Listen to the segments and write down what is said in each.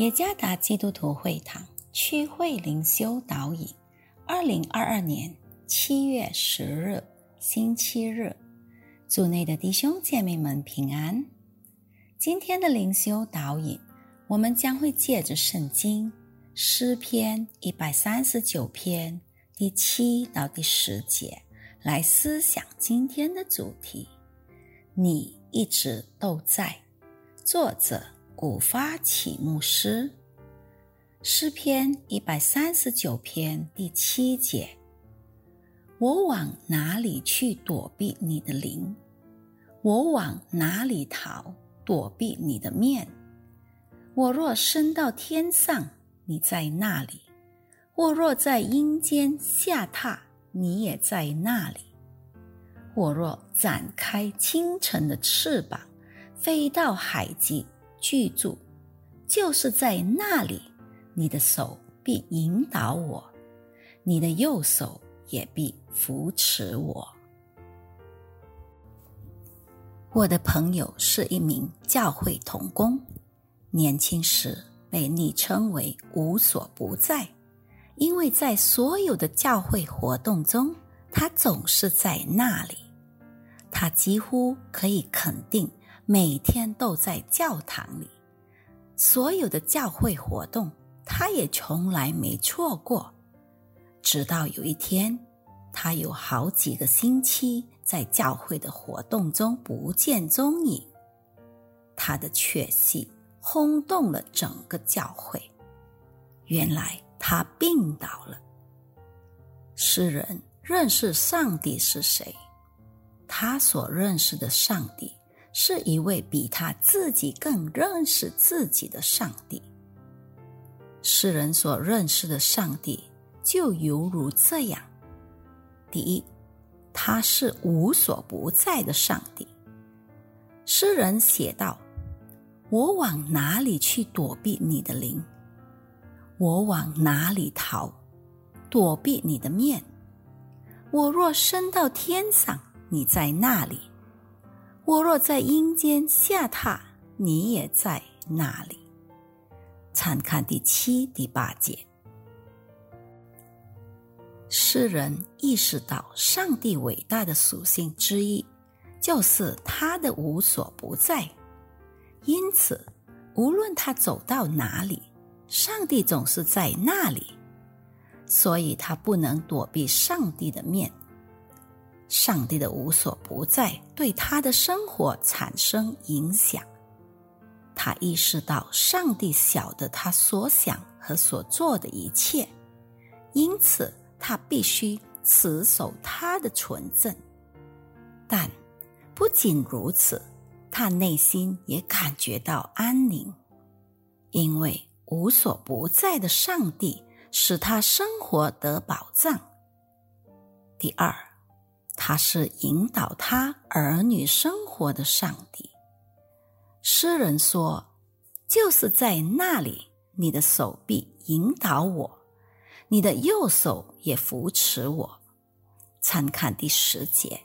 耶加达基督徒会堂区会灵修导引，二零二二年七月十日星期日，组内的弟兄姐妹们平安。今天的灵修导引，我们将会借着圣经诗篇一百三十九篇第七到第十节来思想今天的主题。你一直都在，作者。古发起牧师诗篇一百三十九篇第七节：我往哪里去躲避你的灵？我往哪里逃躲避你的面？我若升到天上，你在那里；我若在阴间下榻，你也在那里；我若展开清晨的翅膀，飞到海极。居住，就是在那里，你的手必引导我，你的右手也必扶持我。我的朋友是一名教会童工，年轻时被昵称为“无所不在”，因为在所有的教会活动中，他总是在那里。他几乎可以肯定。每天都在教堂里，所有的教会活动，他也从来没错过。直到有一天，他有好几个星期在教会的活动中不见踪影，他的确信轰动了整个教会。原来他病倒了。诗人认识上帝是谁？他所认识的上帝。是一位比他自己更认识自己的上帝。世人所认识的上帝就犹如这样：第一，他是无所不在的上帝。诗人写道：“我往哪里去躲避你的灵？我往哪里逃，躲避你的面？我若升到天上，你在那里。”我若在阴间下榻，你也在那里。参看第七、第八节。诗人意识到上帝伟大的属性之一，就是他的无所不在。因此，无论他走到哪里，上帝总是在那里，所以他不能躲避上帝的面。上帝的无所不在对他的生活产生影响，他意识到上帝晓得他所想和所做的一切，因此他必须持守他的纯正。但不仅如此，他内心也感觉到安宁，因为无所不在的上帝使他生活得保障。第二。他是引导他儿女生活的上帝。诗人说：“就是在那里，你的手臂引导我，你的右手也扶持我。”参看第十节，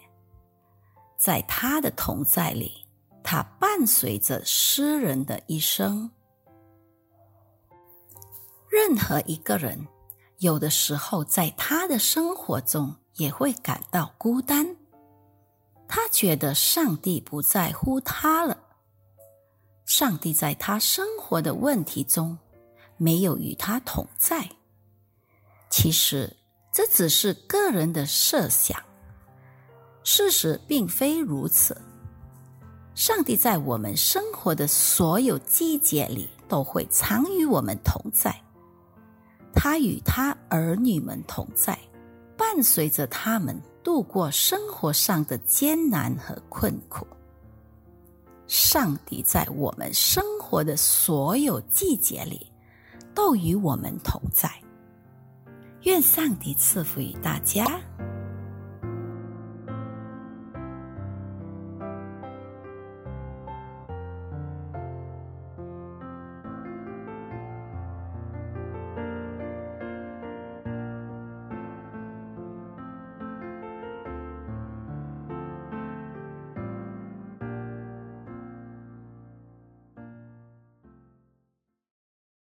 在他的同在里，他伴随着诗人的一生。任何一个人，有的时候在他的生活中。也会感到孤单，他觉得上帝不在乎他了。上帝在他生活的问题中没有与他同在。其实这只是个人的设想，事实并非如此。上帝在我们生活的所有季节里都会常与我们同在，他与他儿女们同在。伴随着他们度过生活上的艰难和困苦，上帝在我们生活的所有季节里都与我们同在。愿上帝赐福于大家。